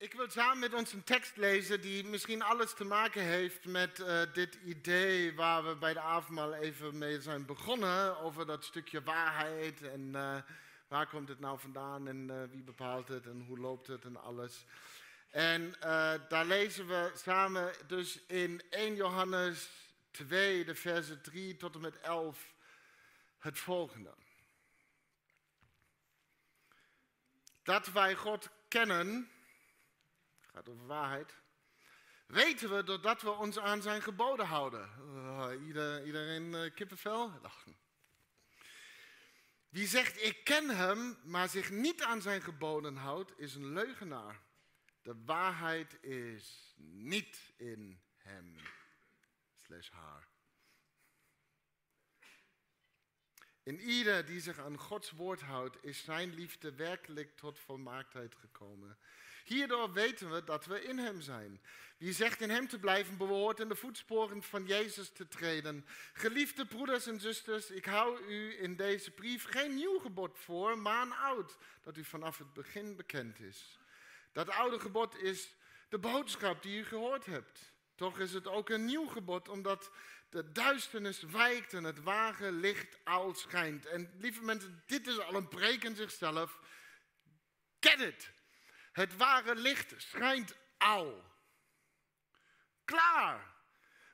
Ik wil samen met ons een tekst lezen die misschien alles te maken heeft met uh, dit idee waar we bij de avondmaal even mee zijn begonnen. Over dat stukje waarheid en uh, waar komt het nou vandaan en uh, wie bepaalt het en hoe loopt het en alles. En daar lezen we samen dus in 1 Johannes 2, de versen 3 tot en met 11, het volgende. Dat wij God kennen gaat over waarheid. Weten we doordat we ons aan zijn geboden houden. Ieder, iedereen uh, kippenvel? Lachen. Wie zegt ik ken hem, maar zich niet aan zijn geboden houdt, is een leugenaar. De waarheid is niet in hem. Slash haar. In ieder die zich aan Gods woord houdt, is zijn liefde werkelijk tot volmaaktheid gekomen. Hierdoor weten we dat we in Hem zijn. Wie zegt in Hem te blijven, behoort in de voetsporen van Jezus te treden. Geliefde broeders en zusters, ik hou u in deze brief geen nieuw gebod voor, maar een oud, dat u vanaf het begin bekend is. Dat oude gebod is de boodschap die u gehoord hebt. Toch is het ook een nieuw gebod, omdat de duisternis wijkt en het ware licht al schijnt. En lieve mensen, dit is al een preek in zichzelf. Get it! Het ware licht schijnt al. Klaar.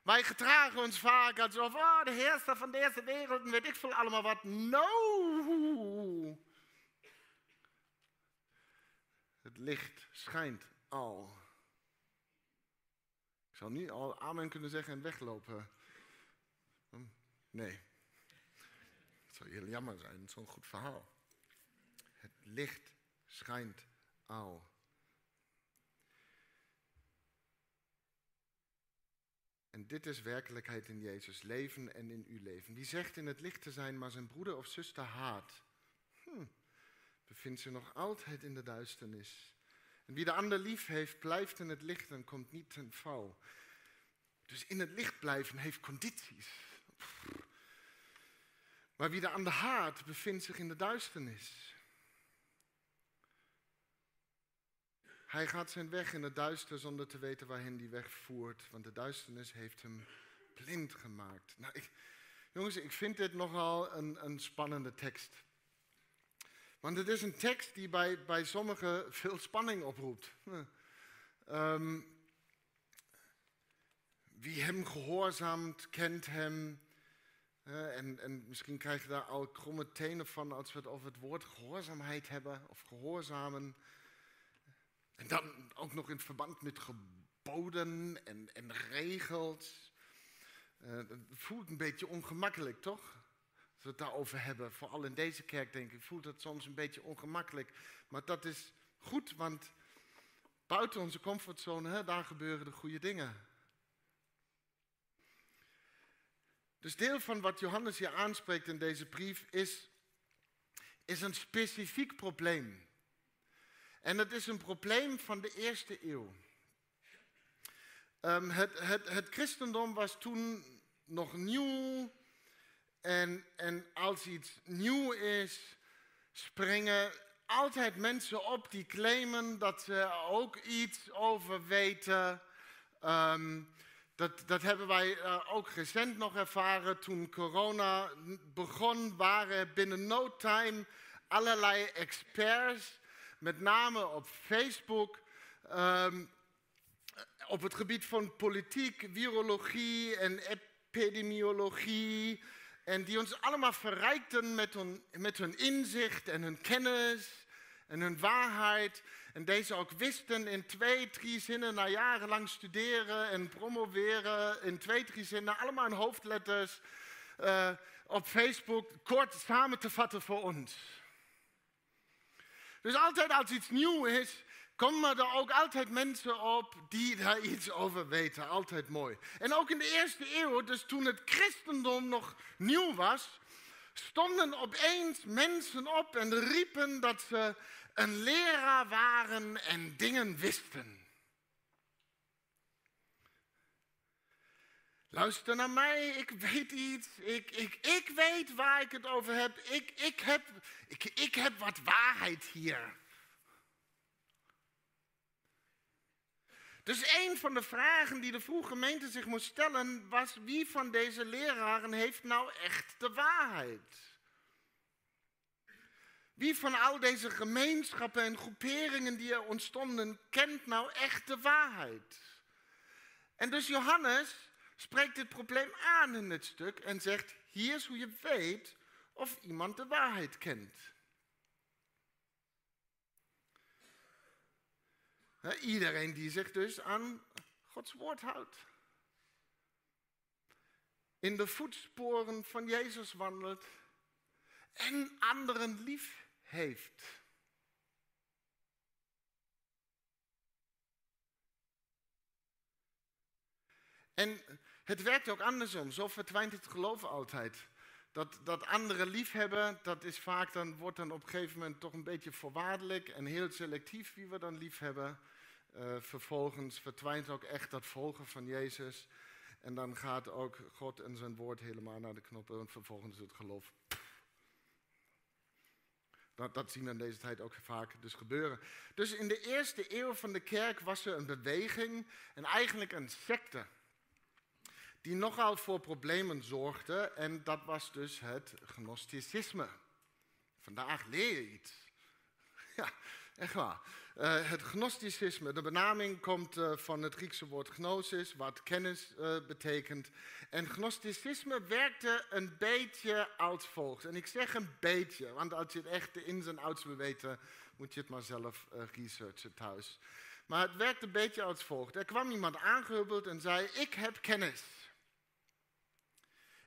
Wij gedragen ons vaak alsof, oh, de heerser van deze wereld en weet ik veel allemaal wat. No! Het licht schijnt al. Ik zal niet al amen kunnen zeggen en weglopen. Nee. Het zou heel jammer zijn, zo'n goed verhaal. Het licht schijnt al. En dit is werkelijkheid in Jezus leven en in uw leven. Wie zegt in het licht te zijn, maar zijn broeder of zuster haat, hm, bevindt zich nog altijd in de duisternis. En wie de ander lief heeft, blijft in het licht en komt niet ten val. Dus in het licht blijven heeft condities. Maar wie de ander haat, bevindt zich in de duisternis. Hij gaat zijn weg in het duister zonder te weten waarheen die weg voert, want de duisternis heeft hem blind gemaakt. Nou, ik, jongens, ik vind dit nogal een, een spannende tekst. Want het is een tekst die bij, bij sommigen veel spanning oproept. Um, wie hem gehoorzaamt, kent hem. En, en, misschien krijg je daar al kromme tenen van als we het over het woord gehoorzaamheid hebben of gehoorzamen. En dan ook nog in verband met geboden en, en regels. Het voelt een beetje ongemakkelijk, toch? Als we het daarover hebben, vooral in deze kerk denk ik, voelt het soms een beetje ongemakkelijk. Maar dat is goed, want buiten onze comfortzone, hè, daar gebeuren de goede dingen. Dus deel van wat Johannes hier aanspreekt in deze brief is, is een specifiek probleem. En dat is een probleem van de eerste eeuw. Um, het, het, het, christendom was toen nog nieuw. En, en als iets nieuw is, springen altijd mensen op die claimen dat ze ook iets over weten. Um, dat, dat, hebben wij uh, ook recent nog ervaren. Toen corona begon, waren binnen no time allerlei experts met name op Facebook, um, op het gebied van politiek, virologie en epidemiologie. En die ons allemaal verrijkten met hun, met hun inzicht en hun kennis en hun waarheid. En deze ook wisten in twee, drie zinnen, na jarenlang studeren en promoveren, in twee, drie zinnen, allemaal in hoofdletters, uh, op Facebook kort samen te vatten voor ons. Dus altijd als iets nieuw is, komen er ook altijd mensen op die daar iets over weten. Altijd mooi. En ook in de eerste eeuw, dus toen het christendom nog nieuw was, stonden opeens mensen op en riepen dat ze een leraar waren en dingen wisten. Luister naar mij, ik weet iets. Ik, ik, ik weet waar ik het over heb. Ik, ik, heb, ik, ik heb wat waarheid hier. Dus een van de vragen die de vroege gemeente zich moest stellen was wie van deze leraren heeft nou echt de waarheid? Wie van al deze gemeenschappen en groeperingen die er ontstonden, kent nou echt de waarheid? En dus Johannes spreekt dit probleem aan in dit stuk en zegt, hier is hoe je weet of iemand de waarheid kent. Iedereen die zich dus aan Gods woord houdt. In de voetsporen van Jezus wandelt en anderen lief heeft. En het werkt ook andersom. Zo verdwijnt het geloof altijd. Dat, dat anderen lief hebben, dat is vaak dan, wordt dan op een gegeven moment toch een beetje voorwaardelijk en heel selectief wie we dan lief hebben. Uh, vervolgens verdwijnt ook echt dat volgen van Jezus. En dan gaat ook God en zijn woord helemaal naar de knoppen. En vervolgens het geloof. Dat, dat zien we in deze tijd ook vaak dus gebeuren. Dus in de eerste eeuw van de kerk was er een beweging en eigenlijk een secte. Die nogal voor problemen zorgde. En dat was dus het gnosticisme. Vandaag leer je iets. Ja, echt waar. Uh, het gnosticisme, de benaming komt uh, van het Griekse woord gnosis, wat kennis uh, betekent. En gnosticisme werkte een beetje als volgt. En ik zeg een beetje, want als je het echt de ins en outs wil weten, moet je het maar zelf researchen thuis. Maar het werkte een beetje als volgt. Er kwam iemand aangehubbeld en zei, ik heb kennis.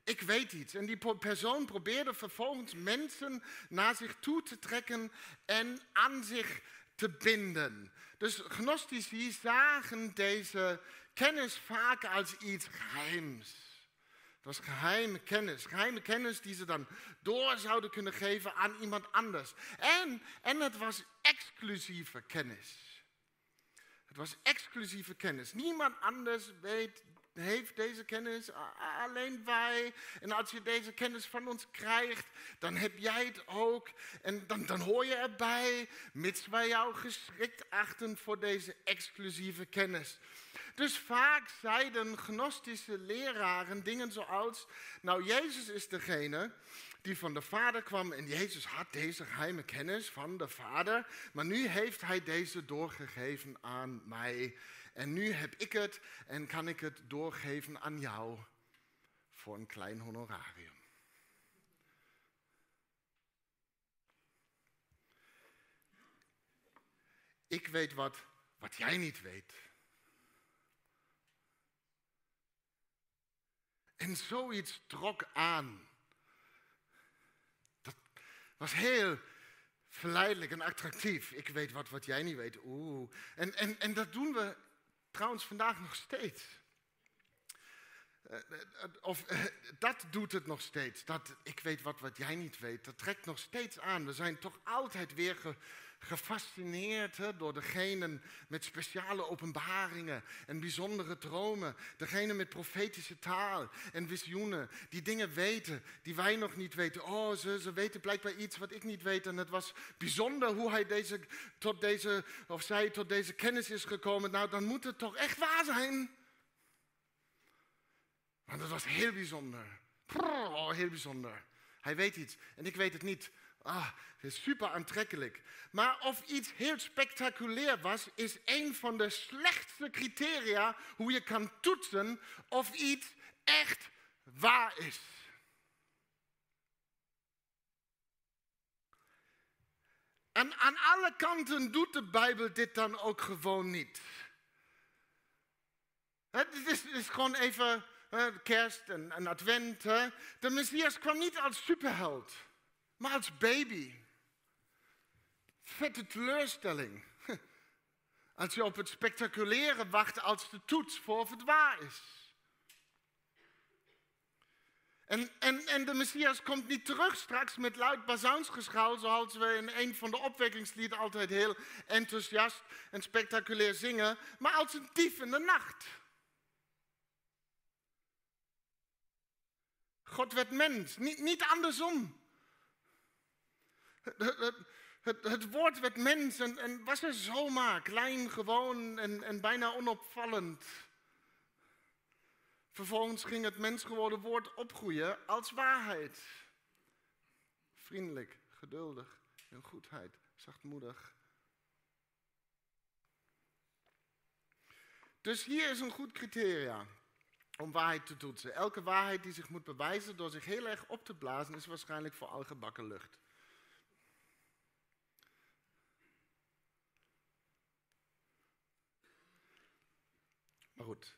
Ik weet iets. En die persoon probeerde vervolgens mensen naar zich toe te trekken en aan zich te binden. Dus gnostici zagen deze kennis vaak als iets geheims. Het was geheime kennis. Geheime kennis die ze dan door zouden kunnen geven aan iemand anders. En, en het was exclusieve kennis. Het was exclusieve kennis. Niemand anders weet heeft deze kennis, alleen wij. En als je deze kennis van ons krijgt, dan heb jij het ook. En dan, dan hoor je erbij, mits wij jou geschikt achten voor deze exclusieve kennis. Dus vaak zeiden gnostische leraren dingen zoals, nou Jezus is degene die van de Vader kwam en Jezus had deze geheime kennis van de Vader, maar nu heeft hij deze doorgegeven aan mij. En nu heb ik het en kan ik het doorgeven aan jou voor een klein honorarium. Ik weet wat, wat jij niet weet. En zoiets trok aan. Dat was heel verleidelijk en attractief. Ik weet wat, wat jij niet weet. Oeh. En, en, en dat doen we Trouwens, vandaag nog steeds. Uh, of uh, dat doet het nog steeds. Dat ik weet wat, wat jij niet weet. Dat trekt nog steeds aan. We zijn toch altijd weer gefascineerd door degenen met speciale openbaringen en bijzondere dromen. Degene met profetische taal en visioenen. Die dingen weten die wij nog niet weten. Oh, ze, ze weten blijkbaar iets wat ik niet weet. En het was bijzonder hoe hij deze, tot deze, of zij tot deze kennis is gekomen. Nou, dan moet het toch echt waar zijn. Want het was heel bijzonder. Oh, heel bijzonder. Hij weet iets en ik weet het niet. Ah, is super aantrekkelijk. Maar of iets heel spectaculair was, is een van de slechtste criteria hoe je kan toetsen of iets echt waar is. En aan alle kanten doet de Bijbel dit dan ook gewoon niet. Het is, is gewoon even kerst en, en advent. De Messias kwam niet als superheld. Maar als baby. Vette teleurstelling. Als je op het spectaculaire wacht als de toets voor of het waar is. En, en, en de Messias komt niet terug straks met luid bazuinsgeschouw, zoals we in een van de opwekkingslieden altijd heel enthousiast en spectaculair zingen, maar als een dief in de nacht. God werd mens, niet, niet andersom. Het, het woord werd mens en, was er zomaar klein, gewoon en, en bijna onopvallend. Vervolgens ging het mens geworden woord opgroeien als waarheid. Vriendelijk, geduldig en goedheid, zachtmoedig. Dus hier is een goed criteria om waarheid te toetsen. Elke waarheid die zich moet bewijzen door zich heel erg op te blazen, is waarschijnlijk voor al gebakken lucht. Maar goed.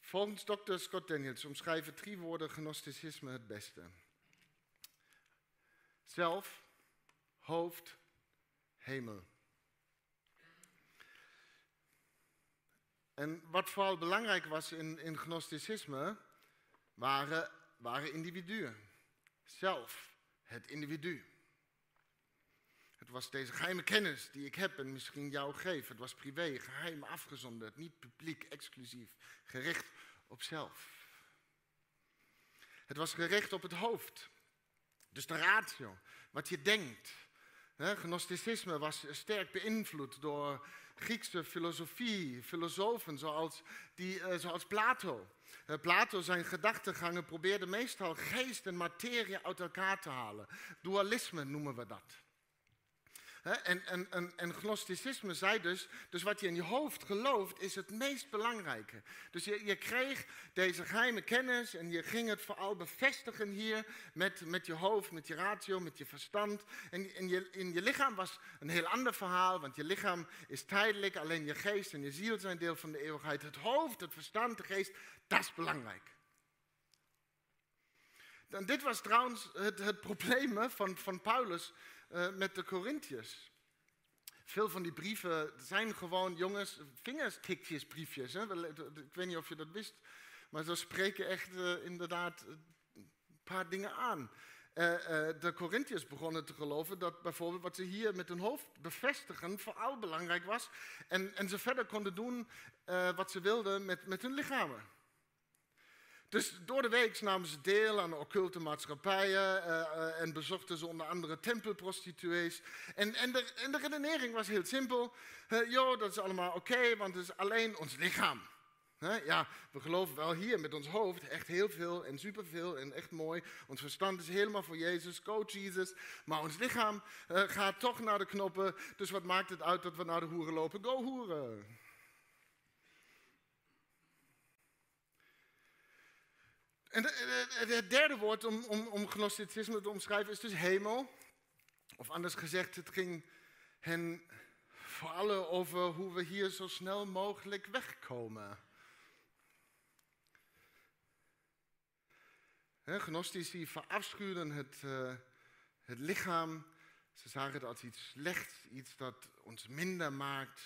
Volgens Dr. Scott Daniels omschrijven drie woorden gnosticisme het beste. Zelf, hoofd, hemel. En wat vooral belangrijk was in, in gnosticisme, waren, waren individuen. Zelf, het individu. Het was deze geheime kennis die ik heb en misschien jou geef. Het was privé, geheim, afgezonderd, niet publiek, exclusief, gericht op zelf. Het was gericht op het hoofd. Dus de ratio, wat je denkt. Gnosticisme was sterk beïnvloed door Griekse filosofie, filosofen zoals, die, uh, zoals Plato. Uh, Plato zijn gedachtegangen probeerde meestal geest en materie uit elkaar te halen. Dualisme noemen we dat. En, en, en, en gnosticisme zei dus, dus wat je in je hoofd gelooft is het meest belangrijke. Dus je, je kreeg deze geheime kennis en je ging het vooral bevestigen hier met, met je hoofd, met je ratio, met je verstand. En in je, in je lichaam was een heel ander verhaal, want je lichaam is tijdelijk, alleen je geest en je ziel zijn deel van de eeuwigheid. Het hoofd, het verstand, de geest, dat is belangrijk. En dit was trouwens het, het probleem van, van Paulus uh, met de Corinthiërs. Veel van die brieven zijn gewoon, jongens, vingerstikjesbriefjes. Hè? Ik weet niet of je dat wist, maar ze spreken echt uh, inderdaad een paar dingen aan. De Corinthiërs begonnen te geloven dat bijvoorbeeld wat ze hier met hun hoofd bevestigen vooral belangrijk was. En, en ze verder konden doen wat ze wilden met, met hun lichamen. Dus door de week namen ze deel aan occulte maatschappijen uh, uh, en bezochten ze onder andere tempelprostituees. En, en, de, en de redenering was heel simpel. Uh, dat is allemaal oké, want het is alleen ons lichaam. ja, we geloven wel hier met ons hoofd echt heel veel en superveel en echt mooi. Ons verstand is helemaal voor Jezus, go Jesus. Maar ons lichaam gaat toch naar de knoppen. Dus wat maakt het uit dat we naar de hoeren lopen? Go hoeren. En het derde woord om, om, om gnosticisme te omschrijven is dus hemel. Of anders gezegd, het ging hen vooral over hoe we hier zo snel mogelijk wegkomen. Gnostici verafschuwden het, uh, het lichaam. Ze zagen het als iets slechts, iets dat ons minder maakt.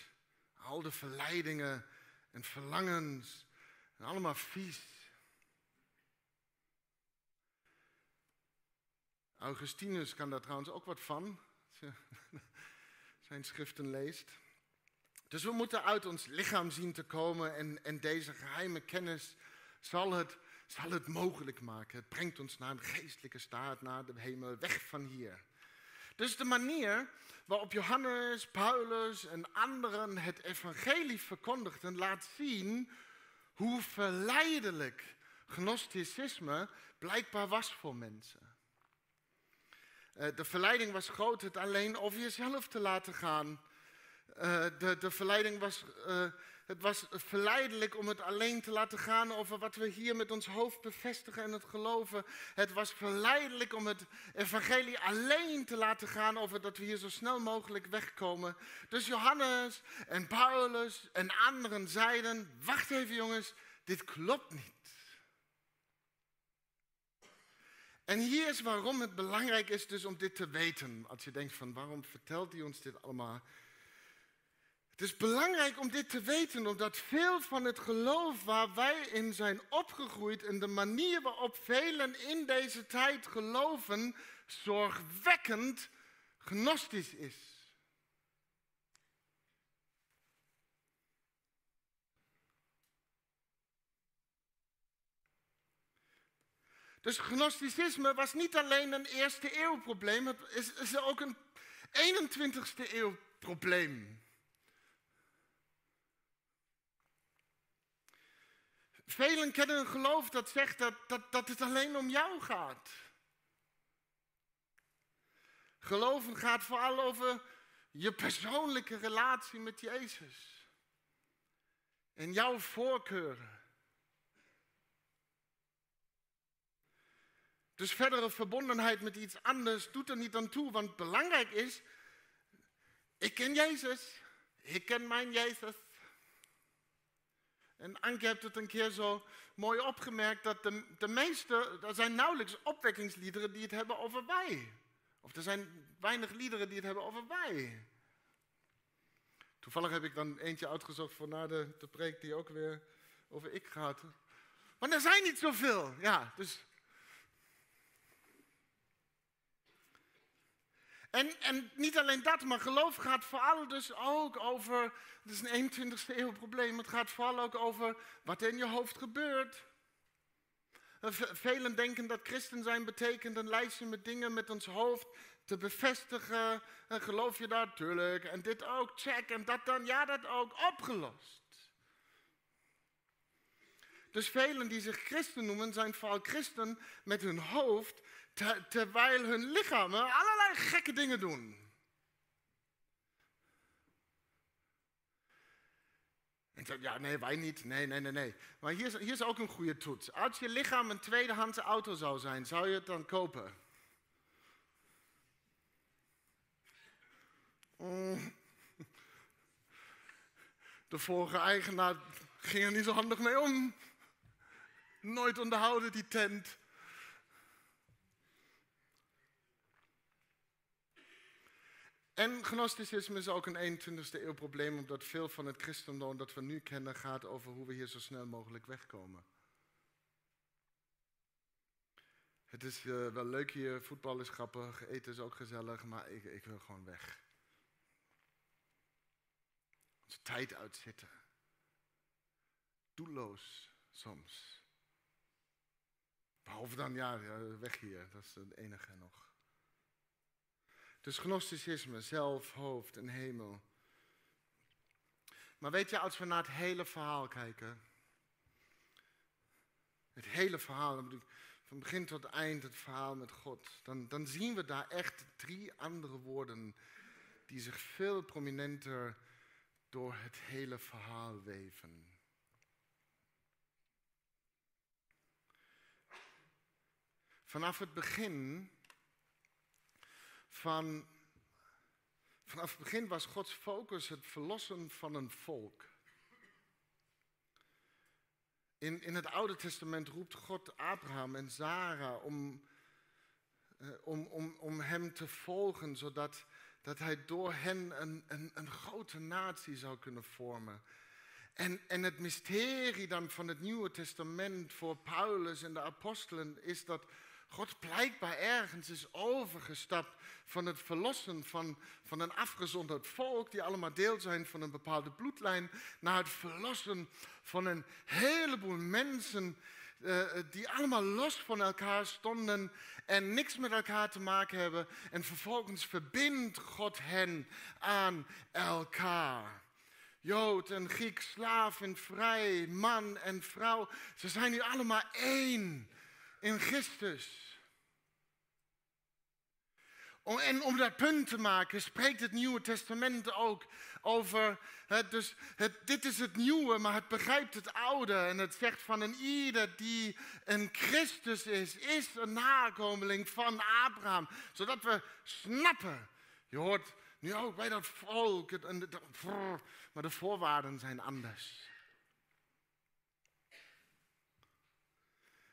Al de verleidingen en verlangens, en allemaal vies. Augustinus kan daar trouwens ook wat van, als je zijn schriften leest. Dus we moeten uit ons lichaam zien te komen en, en deze geheime kennis zal het, zal het mogelijk maken. Het brengt ons naar een geestelijke staat, naar de hemel, weg van hier. Dus de manier waarop Johannes, Paulus en anderen het evangelie verkondigden, laat zien hoe verleidelijk gnosticisme blijkbaar was voor mensen. Uh, de verleiding was groot het alleen over jezelf te laten gaan. Uh, de, de, verleiding was, uh, het was verleidelijk om het alleen te laten gaan over wat we hier met ons hoofd bevestigen en het geloven. Het was verleidelijk om het evangelie alleen te laten gaan over dat we hier zo snel mogelijk wegkomen. Dus Johannes en Paulus en anderen zeiden, wacht even jongens, dit klopt niet. En hier is waarom het belangrijk is dus om dit te weten. Als je denkt van waarom vertelt hij ons dit allemaal? Het is belangrijk om dit te weten, omdat veel van het geloof waar wij in zijn opgegroeid en de manier waarop velen in deze tijd geloven, zorgwekkend gnostisch is. Dus gnosticisme was niet alleen een eerste eeuw probleem, het is, is ook een 21ste eeuw probleem. Velen kennen een geloof dat zegt dat, dat, dat het alleen om jou gaat. Geloven gaat vooral over je persoonlijke relatie met Jezus. En jouw voorkeuren. Dus verdere verbondenheid met iets anders doet er niet aan toe. Want belangrijk is, ik ken Jezus. Ik ken mijn Jezus. En Anke heeft het een keer zo mooi opgemerkt dat de, de meeste, er zijn nauwelijks opwekkingsliederen die het hebben over wij. Of er zijn weinig liederen die het hebben over wij. Toevallig heb ik dan eentje uitgezocht voor na de, de preek die ook weer over ik gaat. Maar er zijn niet zoveel, ja. Dus En, en niet alleen dat, maar geloof gaat vooral dus ook over, het is een 21ste eeuw probleem, het gaat vooral ook over wat in je hoofd gebeurt. Velen denken dat christen zijn betekent een lijstje met dingen met ons hoofd te bevestigen. En geloof je dat? Tuurlijk. En dit ook, check. En dat dan? Ja, dat ook. Opgelost. Dus velen die zich christen noemen, zijn vooral christen met hun hoofd terwijl hun lichamen allerlei gekke dingen doen. En zeg, ja, nee, wij niet. Nee, nee, nee, nee. Maar hier is, hier is ook een goede toets. Als je lichaam een tweedehands auto zou zijn, zou je het dan kopen? Mm. De vorige eigenaar ging er niet zo handig mee om. Nooit onderhouden die tent. En gnosticisme is ook een 21ste eeuw probleem, omdat veel van het christendom dat we nu kennen gaat over hoe we hier zo snel mogelijk wegkomen. Het is uh, wel leuk hier, voetbal is grappig, eten is ook gezellig, maar ik, ik wil gewoon weg. Onze tijd uitzitten. Doelloos soms. Behalve dan, ja, weg hier, dat is het enige nog. Dus gnosticisme, zelf, hoofd en hemel. Maar weet je, als we naar het hele verhaal kijken. Het hele verhaal, van begin tot eind het verhaal met God. Dan, dan zien we daar echt drie andere woorden die zich veel prominenter door het hele verhaal weven. Vanaf het begin van, vanaf het begin was Gods focus het verlossen van een volk. In, in het Oude Testament roept God Abraham en Sarah om, eh, om, om, om hem te volgen, zodat dat hij door hen een, een, een grote natie zou kunnen vormen. En, en het mysterie dan van het Nieuwe Testament voor Paulus en de apostelen is dat God blijkbaar ergens is overgestapt van het verlossen van, van een afgezonderd volk, die allemaal deel zijn van een bepaalde bloedlijn, naar het verlossen van een heleboel mensen uh, die allemaal los van elkaar stonden en niks met elkaar te maken hebben. En vervolgens verbindt God hen aan elkaar. Jood en Griek, slaaf en vrij, man en vrouw. Ze zijn nu allemaal één in Christus. En om dat punt te maken, spreekt het Nieuwe Testament ook over. dus het, dit is het nieuwe, maar het begrijpt het oude. En het zegt van een ieder die een Christus is, is een nakomeling van Abraham. Zodat we snappen. Je hoort nu ook bij dat volk, maar de voorwaarden zijn anders.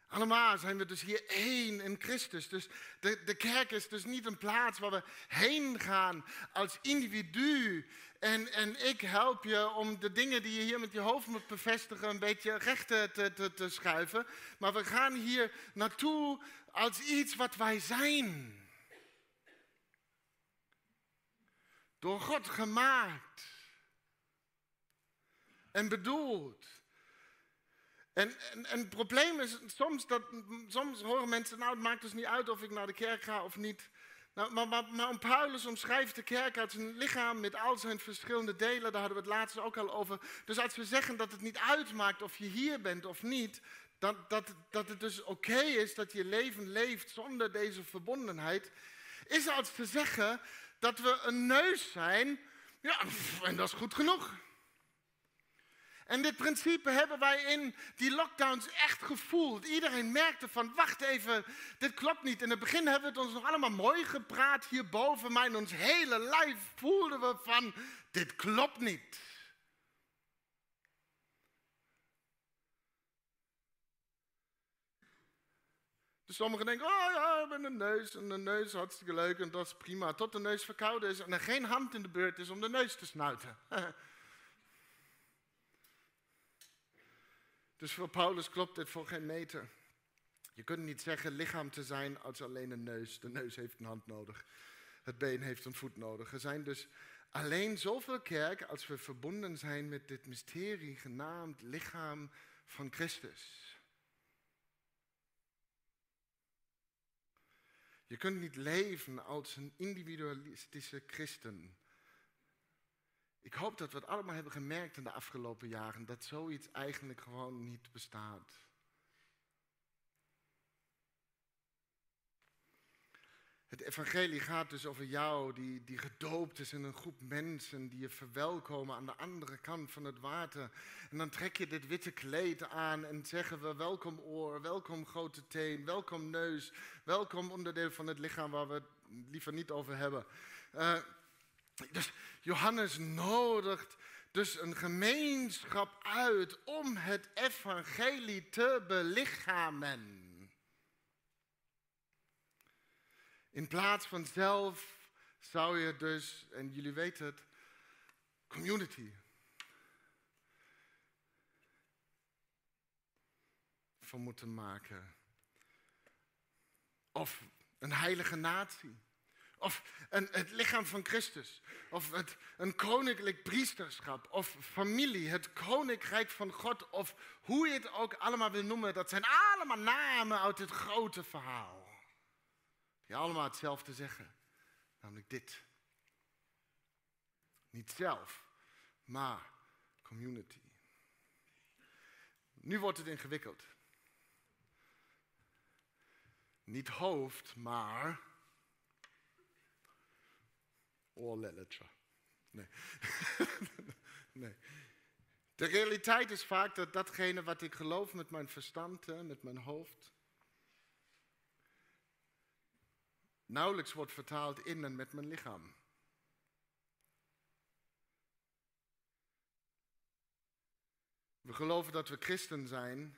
Allemaal zijn we dus hier één in Christus. Dus de, de kerk is dus niet een plaats waar we heen gaan als individu. En, en ik help je om de dingen die je hier met je hoofd moet bevestigen een beetje recht te, te, te schuiven. Maar we gaan hier naartoe als iets wat wij zijn. Door God gemaakt. En bedoeld. En, en, het probleem is soms dat soms horen mensen, nou het maakt dus niet uit of ik naar de kerk ga of niet. Nou, maar, maar, maar Paulus omschrijft de kerk als een lichaam met al zijn verschillende delen. Daar hadden we het laatst ook al over. Dus als we zeggen dat het niet uitmaakt of je hier bent of niet, dat, dat, dat het dus oké is dat je leven leeft zonder deze verbondenheid, is als te zeggen dat we een neus zijn. Ja, en dat is goed genoeg. En dit principe hebben wij in die lockdowns echt gevoeld. Iedereen merkte van, wacht even, dit klopt niet. In het begin hebben we het ons nog allemaal mooi gepraat hierboven, maar in ons hele lijf voelden we van, dit klopt niet. Dus sommigen denken, oh ja, ik ben een neus en een neus hartstikke leuk en dat is prima. Tot de neus verkouden is en er geen hand in de beurt is om de neus te snuiten. Dus voor Paulus klopt dit voor geen meter. Je kunt niet zeggen lichaam te zijn als alleen een neus. De neus heeft een hand nodig. Het been heeft een voet nodig. Er zijn dus alleen zoveel kerk als we verbonden zijn met dit mysterie genaamd lichaam van Christus. Je kunt niet leven als een individualistische christen. Ik hoop dat we het allemaal hebben gemerkt in de afgelopen jaren, dat zoiets eigenlijk gewoon niet bestaat. Het evangelie gaat dus over jou, die, die gedoopt is in een groep mensen, die je verwelkomen aan de andere kant van het water. En dan trek je dit witte kleed aan en zeggen we welkom oor, welkom grote teen, welkom neus, welkom onderdeel van het lichaam waar we het liever niet over hebben. Uh, dus Johannes nodigt dus een gemeenschap uit om het evangelie te belichamen. In plaats van zelf zou je dus, en jullie weten het, community. van moeten maken. Of een heilige natie. Of een, het lichaam van Christus. Of het, een koninklijk priesterschap. Of familie, het koninkrijk van God. Of hoe je het ook allemaal wil noemen. Dat zijn allemaal namen uit het grote verhaal. Die allemaal hetzelfde zeggen. Namelijk dit. Niet zelf, maar community. Nu wordt het ingewikkeld. Niet hoofd, maar oorlelletje. Nee. nee. De realiteit is vaak dat datgene wat ik geloof met mijn verstand, met mijn hoofd, nauwelijks wordt vertaald in en met mijn lichaam. We geloven dat we christen zijn,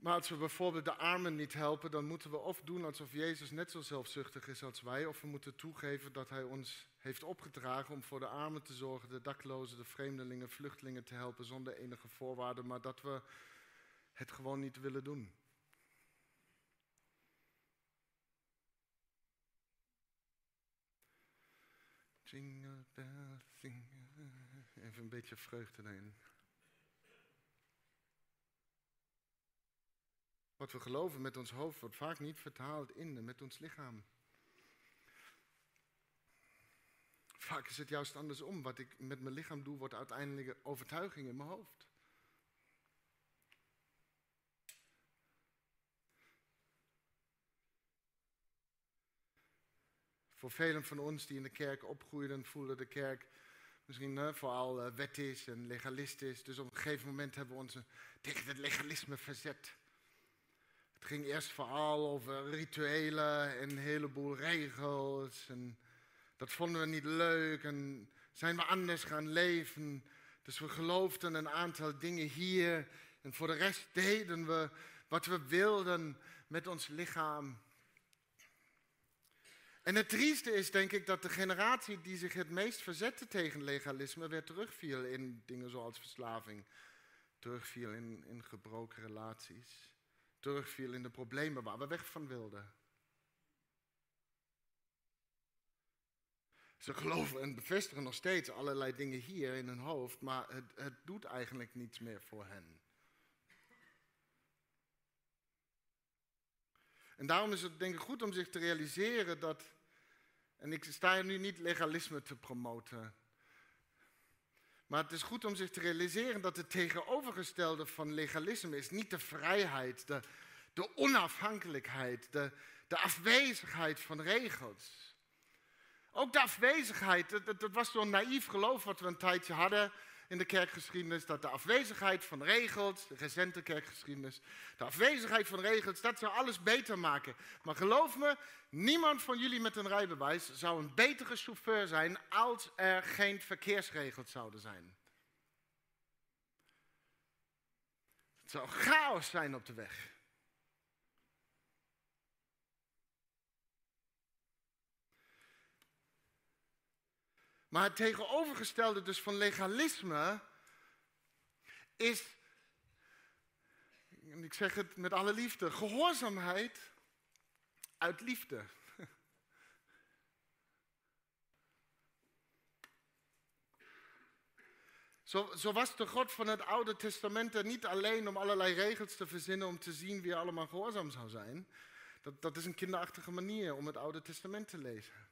Maar als we bijvoorbeeld de armen niet helpen, dan moeten we of doen alsof Jezus net zo zelfzuchtig is als wij, of we moeten toegeven dat Hij ons heeft opgedragen om voor de armen te zorgen, de daklozen, de vreemdelingen, vluchtelingen te helpen zonder enige voorwaarden, maar dat we het gewoon niet willen doen. Even een beetje vreugde erin. Wat we geloven met ons hoofd wordt vaak niet vertaald in met ons lichaam. Vaak is het juist andersom. Wat ik met mijn lichaam doe, wordt uiteindelijk overtuiging in mijn hoofd. Voor velen van ons die in de kerk opgroeiden, voelen de kerk misschien vooral uh, wettisch en legalistisch. Dus op een gegeven moment hebben we ons tegen het legalisme verzet. Het ging eerst vooral over rituelen en een heleboel regels. En dat vonden we niet leuk en zijn we anders gaan leven. Dus we geloofden een aantal dingen hier. En voor de rest deden we wat we wilden met ons lichaam. En het trieste is, denk ik, dat de generatie die zich het meest verzette tegen legalisme weer terugviel in dingen zoals verslaving, terugviel in, in gebroken relaties terugviel in de problemen waar we weg van wilden. Ze geloven en bevestigen nog steeds allerlei dingen hier in hun hoofd, maar het, het doet eigenlijk niets meer voor hen. En daarom is het denk ik goed om zich te realiseren dat, en ik sta hier nu niet legalisme te promoten, maar het is goed om zich te realiseren dat het tegenovergestelde van legalisme is niet de vrijheid, de, de onafhankelijkheid, de, de afwezigheid van regels. Ook de afwezigheid, dat, dat was zo'n naïef geloof wat we een tijdje hadden in de kerkgeschiedenis, dat de afwezigheid van regels, de recente kerkgeschiedenis, de afwezigheid van regels, dat zou alles beter maken. Maar geloof me, niemand van jullie met een rijbewijs zou een betere chauffeur zijn als er geen verkeersregels zouden zijn. Het zou chaos zijn op de weg. Maar het tegenovergestelde dus van legalisme is, en ik zeg het met alle liefde, gehoorzaamheid uit liefde. Zo, zo, was de God van het Oude Testament er niet alleen om allerlei regels te verzinnen om te zien wie allemaal gehoorzaam zou zijn. Dat, dat is een kinderachtige manier om het Oude Testament te lezen.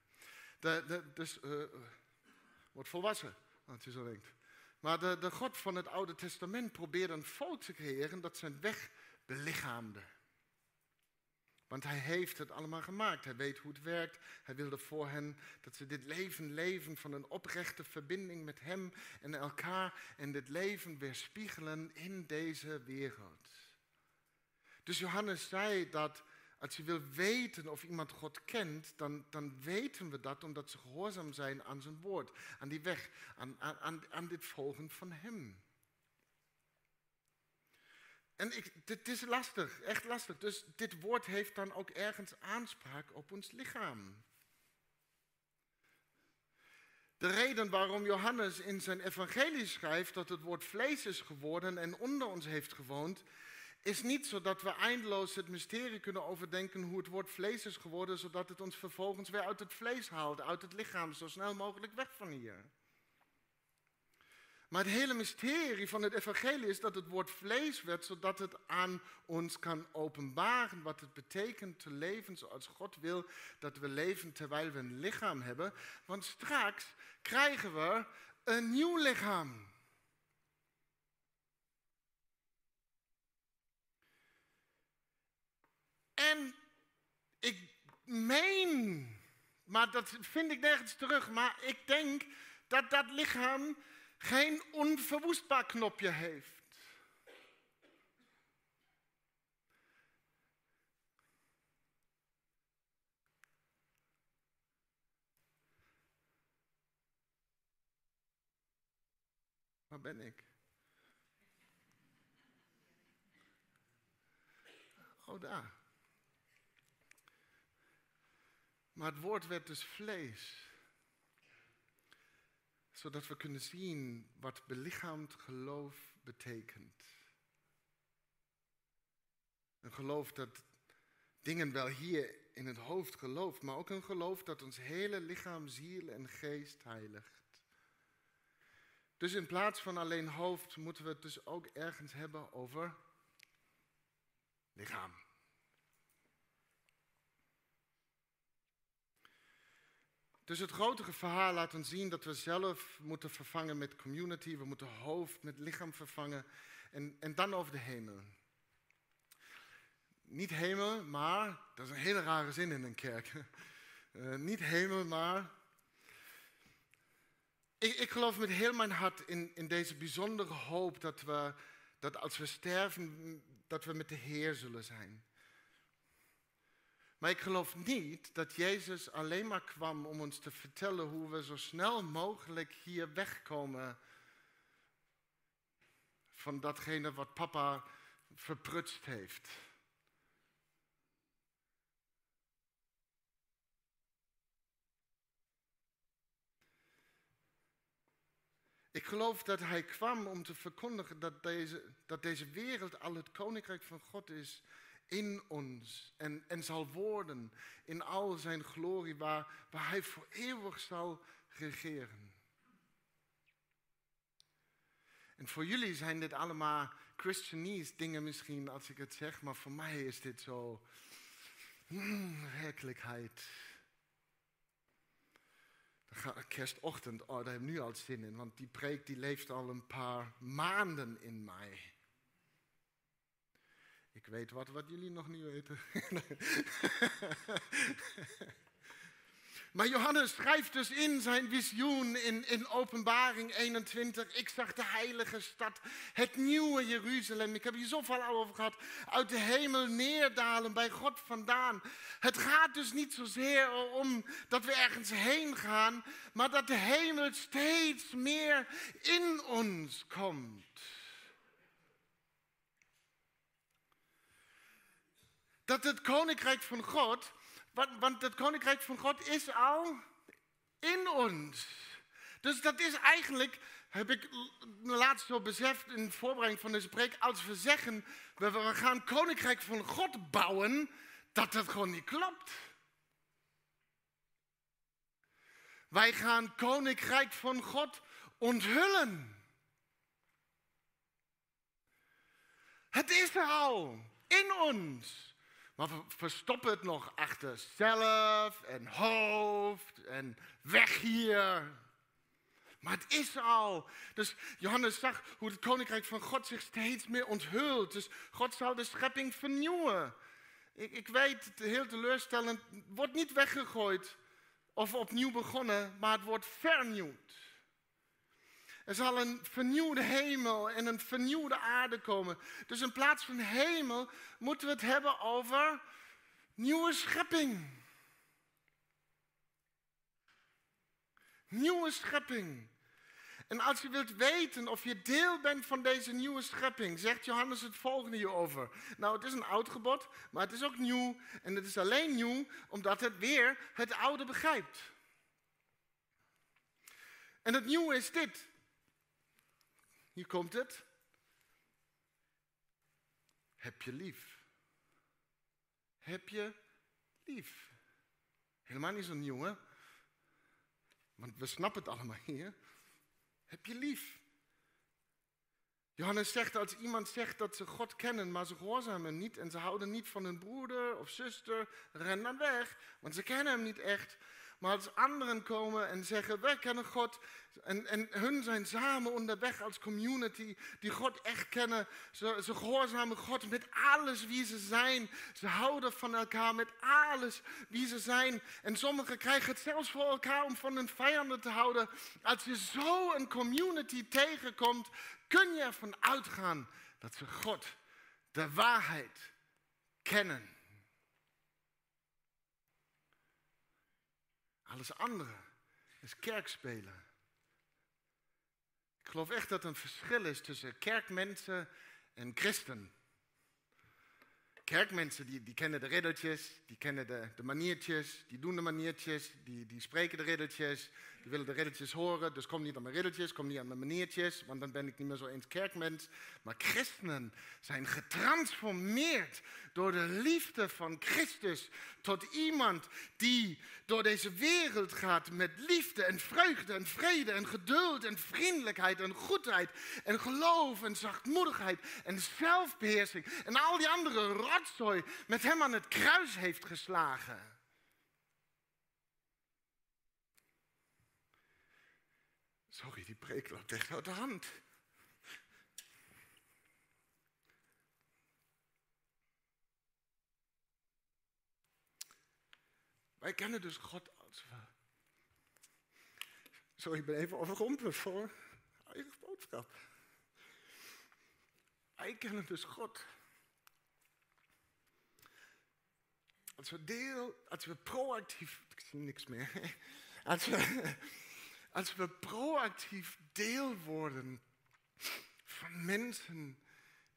Dus uh, wordt volwassen, als je zo denkt. Maar de, de God van het Oude Testament probeerde een volk te creëren dat zijn weg belichaamde. Want hij heeft het allemaal gemaakt. Hij weet hoe het werkt. Hij wilde voor hen dat ze dit leven leven van een oprechte verbinding met hem en elkaar. En dit leven weerspiegelen in deze wereld. Dus Johannes zei dat als je wil weten of iemand God kent, dan, weten we dat omdat ze gehoorzaam zijn aan zijn woord, aan die weg, aan dit volgen van Hem. En ik, dit is lastig, echt lastig. Dus dit woord heeft dan ook ergens aanspraak op ons lichaam. De reden waarom Johannes in zijn evangelie schrijft dat het woord vlees is geworden en onder ons heeft gewoond, is niet zodat we eindeloos het mysterie kunnen overdenken hoe het woord vlees is geworden, zodat het ons vervolgens weer uit het vlees haalt, uit het lichaam, zo snel mogelijk weg van hier. Maar het hele mysterie van het evangelie is dat het woord vlees werd, zodat het aan ons kan openbaren wat het betekent te leven zoals God wil dat we leven terwijl we een lichaam hebben. Want straks krijgen we een nieuw lichaam. En ik meen, maar dat vind ik nergens terug, maar ik denk dat dat lichaam geen onverwoestbaar knopje heeft. Waar ben ik? Oh, daar. Maar het woord werd dus vlees. Zodat we kunnen zien wat belichaamd geloof betekent. Een geloof dat dingen wel hier in het hoofd gelooft, maar ook een geloof dat ons hele lichaam, ziel en geest heiligt. Dus in plaats van alleen hoofd moeten we het dus ook ergens hebben over lichaam. Dus het grotere verhaal laat ons zien dat we zelf moeten vervangen met community. We moeten hoofd met lichaam vervangen. En, en dan over de hemel. Niet hemel, maar, dat is een hele rare zin in een kerk. Uh, niet hemel, maar. Ik, ik, geloof met heel mijn hart in, in deze bijzondere hoop dat we, dat als we sterven, dat we met de Heer zullen zijn. Maar ik geloof niet dat Jezus alleen maar kwam om ons te vertellen hoe we zo snel mogelijk hier wegkomen van datgene wat papa verprutst heeft. Ik geloof dat hij kwam om te verkondigen dat deze, dat deze wereld al het koninkrijk van God is in ons en, en zal worden in al zijn glorie, waar, waar hij voor eeuwig zal regeren. En voor jullie zijn dit allemaal Christianese dingen misschien, als ik het zeg, maar voor mij is dit zo mm, werkelijkheid. Kerstochtend, oh, daar heb ik nu al zin in, want die preek die leeft al een paar maanden in mij. Ik weet wat, wat jullie nog niet weten. Maar Johannes schrijft dus in zijn visioen in, in Openbaring 21. Ik zag de heilige stad, het nieuwe Jeruzalem. Ik heb hier zoveel over gehad. Uit de hemel neerdalen, bij God vandaan. Het gaat dus niet zozeer om dat we ergens heen gaan, maar dat de hemel steeds meer in ons komt. Dat het koninkrijk van God want, want het koninkrijk van God is al in ons. Dus dat is eigenlijk, heb ik laatst zo beseft in voorbereiding van deze preek, als we zeggen, we gaan koninkrijk van God bouwen, dat dat gewoon niet klopt. Wij gaan koninkrijk van God onthullen. Het is er al in ons. Maar we verstoppen het nog achter zelf en hoofd en weg hier. Maar het is al. Dus Johannes zag hoe het koninkrijk van God zich steeds meer onthult. Dus God zal de schepping vernieuwen. Ik, ik weet, het heel teleurstellend, wordt niet weggegooid of opnieuw begonnen, maar het wordt vernieuwd. Er zal een vernieuwde hemel en een vernieuwde aarde komen. Dus in plaats van hemel moeten we het hebben over nieuwe schepping. Nieuwe schepping. En als je wilt weten of je deel bent van deze nieuwe schepping, zegt Johannes het volgende hierover. Nou, het is een oud gebod, maar het is ook nieuw. En het is alleen nieuw omdat het weer het oude begrijpt. En het nieuwe is dit. Hier komt het. Heb je lief. Heb je lief. Helemaal niet zo nieuw, hè? Want we snappen het allemaal hier. Heb je lief. Johannes zegt, als iemand zegt dat ze God kennen, maar ze gehoorzamen niet en ze houden niet van hun broeder of zuster, ren dan weg, want ze kennen hem niet echt. Maar als anderen komen en zeggen, wij kennen God, en, en hun zijn samen onderweg als community, die God echt kennen, ze, ze gehoorzamen God met alles wie ze zijn. Ze houden van elkaar met alles wie ze zijn. En sommigen krijgen het zelfs voor elkaar om van hun vijanden te houden. Als je zo een community tegenkomt, kun je ervan uitgaan dat ze God, de waarheid, kennen. Alles andere is kerkspelen. Ik geloof echt dat er een verschil is tussen kerkmensen en christen. Kerkmensen die, die kennen de riddeltjes, die kennen de, de maniertjes, die doen de maniertjes, die, die spreken de riddeltjes, die willen de riddeltjes horen. Dus kom niet aan mijn riddeltjes, kom niet aan mijn maniertjes, want dan ben ik niet meer zo eens kerkmens. Maar christenen zijn getransformeerd door de liefde van Christus tot iemand die door deze wereld gaat met liefde en vreugde en vrede en geduld en vriendelijkheid en goedheid en geloof en zachtmoedigheid en zelfbeheersing en al die andere rotzooi met hem aan het kruis heeft geslagen. Preek loopt echt uit de hand. Wij kennen dus God als we. Sorry, ik ben even overrompeld voor eigen boodschap. Wij kennen dus God. Als we deel, als we proactief, ik zie niks meer. Als we, als we proactief deel worden van mensen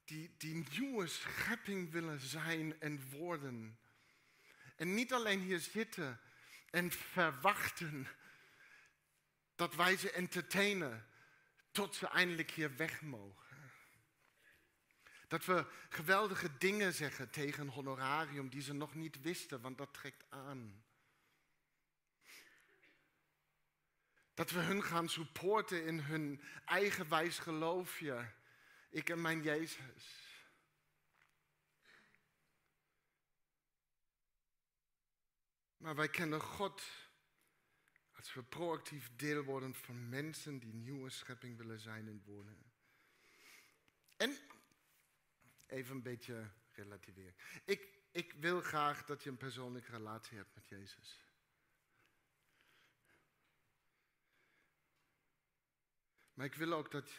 die die nieuwe schepping willen zijn en worden. En niet alleen hier zitten en verwachten dat wij ze entertainen tot ze eindelijk hier weg mogen. Dat we geweldige dingen zeggen tegen honorarium die ze nog niet wisten, want dat trekt aan. Dat we hun gaan supporten in hun eigenwijs geloofje. Ik en mijn Jezus. Maar wij kennen God als we proactief deel worden van mensen die nieuwe schepping willen zijn en wonen. En even een beetje relativeren. Ik, ik wil graag dat je een persoonlijke relatie hebt met Jezus. Maar ik wil ook dat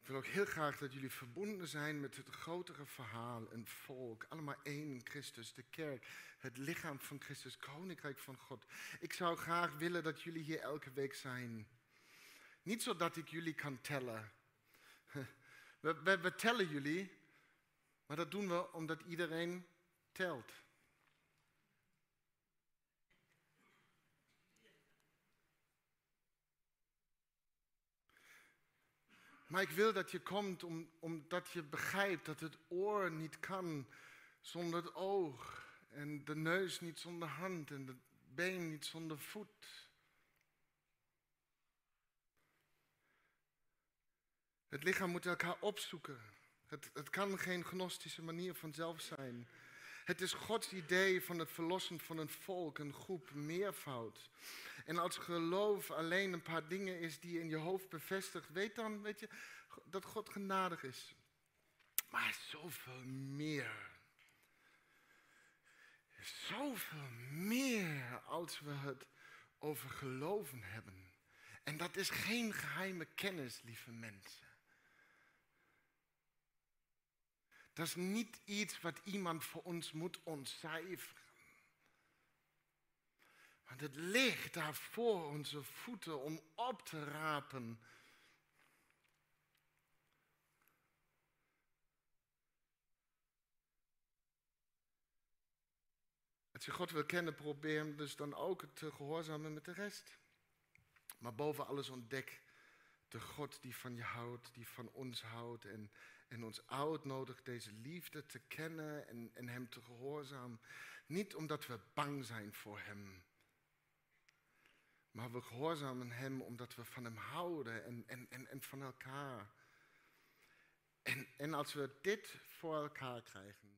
ik wil ook heel graag dat jullie verbonden zijn met het grotere verhaal, een volk, allemaal één in Christus, de kerk, het lichaam van Christus, koninkrijk van God. Ik zou graag willen dat jullie hier elke week zijn. Niet zodat ik jullie kan tellen. We, tellen jullie, maar dat doen we omdat iedereen telt. Maar ik wil dat je komt om, omdat je begrijpt dat het oor niet kan zonder het oog. En de neus niet zonder hand en het been niet zonder voet. Het lichaam moet elkaar opzoeken. Het, het kan geen gnostische manier van zelf zijn. Het is Gods idee van het verlossen van een volk, een groep, meervoud. En als geloof alleen een paar dingen is die je in je hoofd bevestigt, weet dan, weet je, dat God genadig is. Maar zoveel meer. Zoveel meer als we het over geloven hebben. En dat is geen geheime kennis, lieve mensen. Dat is niet iets wat iemand voor ons moet ontcijferen. Want het ligt daar voor onze voeten om op te rapen. Als je God wil kennen, probeer hem dus dan ook te gehoorzamen met de rest. Maar boven alles ontdek de God die van je houdt, die van ons houdt en, en ons uitnodigt deze liefde te kennen en, en hem te gehoorzamen. Niet omdat we bang zijn voor hem, maar we gehoorzamen hem omdat we van hem houden en, en, en, van elkaar. En, en als we dit voor elkaar krijgen,